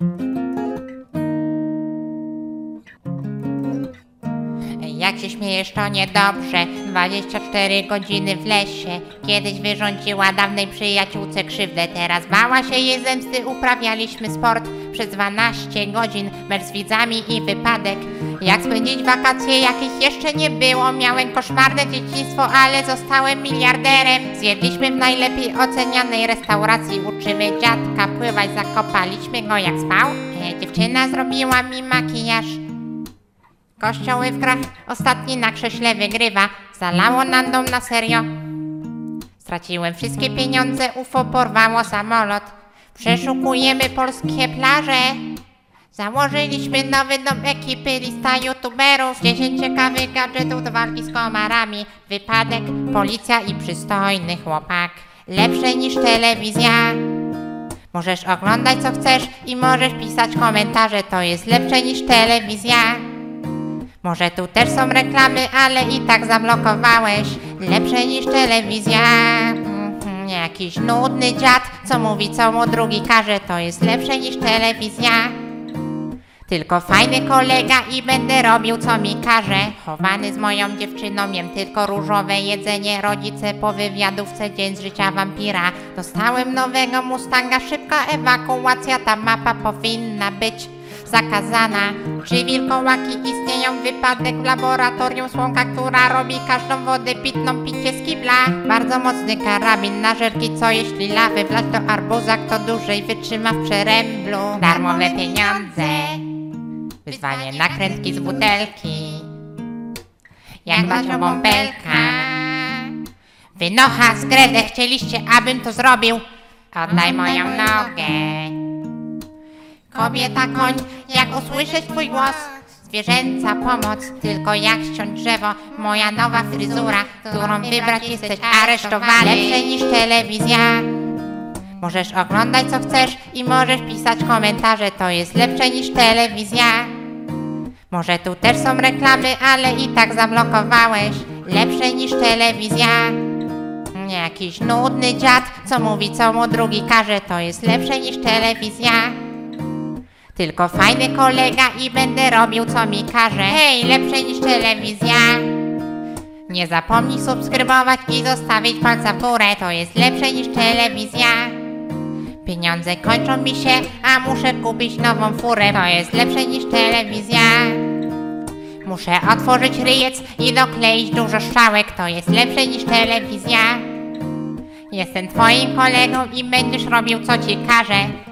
thank you Jak się śmiejesz, to niedobrze. 24 godziny w lesie. Kiedyś wyrządziła dawnej przyjaciółce krzywdę, teraz bała się jej zemsty. Uprawialiśmy sport przez 12 godzin, mecz z widzami i wypadek. Jak spędzić wakacje, jakich jeszcze nie było. Miałem koszmarne dzieciństwo, ale zostałem miliarderem. Zjedliśmy w najlepiej ocenianej restauracji. Uczymy dziadka pływać, zakopaliśmy go jak spał. E, dziewczyna zrobiła mi makijaż. Kościoły w grach, ostatni na krześle wygrywa. Zalało nam dom na serio. Straciłem wszystkie pieniądze, UFO porwało samolot. Przeszukujemy polskie plaże. Założyliśmy nowy dom ekipy, lista youtuberów 10 ciekawych gadżetów do walki z komarami Wypadek, policja i przystojny chłopak Lepsze niż telewizja Możesz oglądać co chcesz i możesz pisać komentarze To jest lepsze niż telewizja może tu też są reklamy, ale i tak zablokowałeś. Lepsze niż telewizja. Mhm, Jakiś nudny dziad, co mówi co mu drugi każe To jest lepsze niż telewizja. Tylko fajny kolega i będę robił co mi każe. Chowany z moją dziewczyną jem tylko różowe jedzenie. Rodzice po wywiadówce dzień z życia wampira. Dostałem nowego Mustanga, szybka ewakuacja. Ta mapa powinna być zakazana. Czy wilkołaki istnieją? Wypadek w laboratorium Słonka, która robi każdą wodę pitną picie z kibla. Bardzo mocny karabin na żerki, co jeśli lawy wlać do arbuza Kto dłużej wytrzyma w przeręblu. Darmowe pieniądze. Wyzwanie nakrętki z butelki. Jak dbać o bąbelka Wynocha z gredę, chcieliście abym to zrobił. Oddaj moją nogę Kobieta koń, jak usłyszeć twój głos Zwierzęca pomoc, tylko jak ściąć drzewo Moja nowa fryzura, którą wybrać jesteś aresztowany Lepsze niż telewizja Możesz oglądać co chcesz i możesz pisać komentarze, to jest lepsze niż telewizja. Może tu też są reklamy, ale i tak zablokowałeś. Lepsze niż telewizja. Jakiś nudny dziad, co mówi co mu drugi każe, to jest lepsze niż telewizja. Tylko fajny kolega i będę robił co mi każe. Hej, lepsze niż telewizja. Nie zapomnij subskrybować i zostawić palca w górę, to jest lepsze niż telewizja. Pieniądze kończą mi się, a muszę kupić nową furę, to jest lepsze niż telewizja. Muszę otworzyć ryjec i dokleić dużo strzałek, to jest lepsze niż telewizja. Jestem twoim kolegą i będziesz robił co ci każę.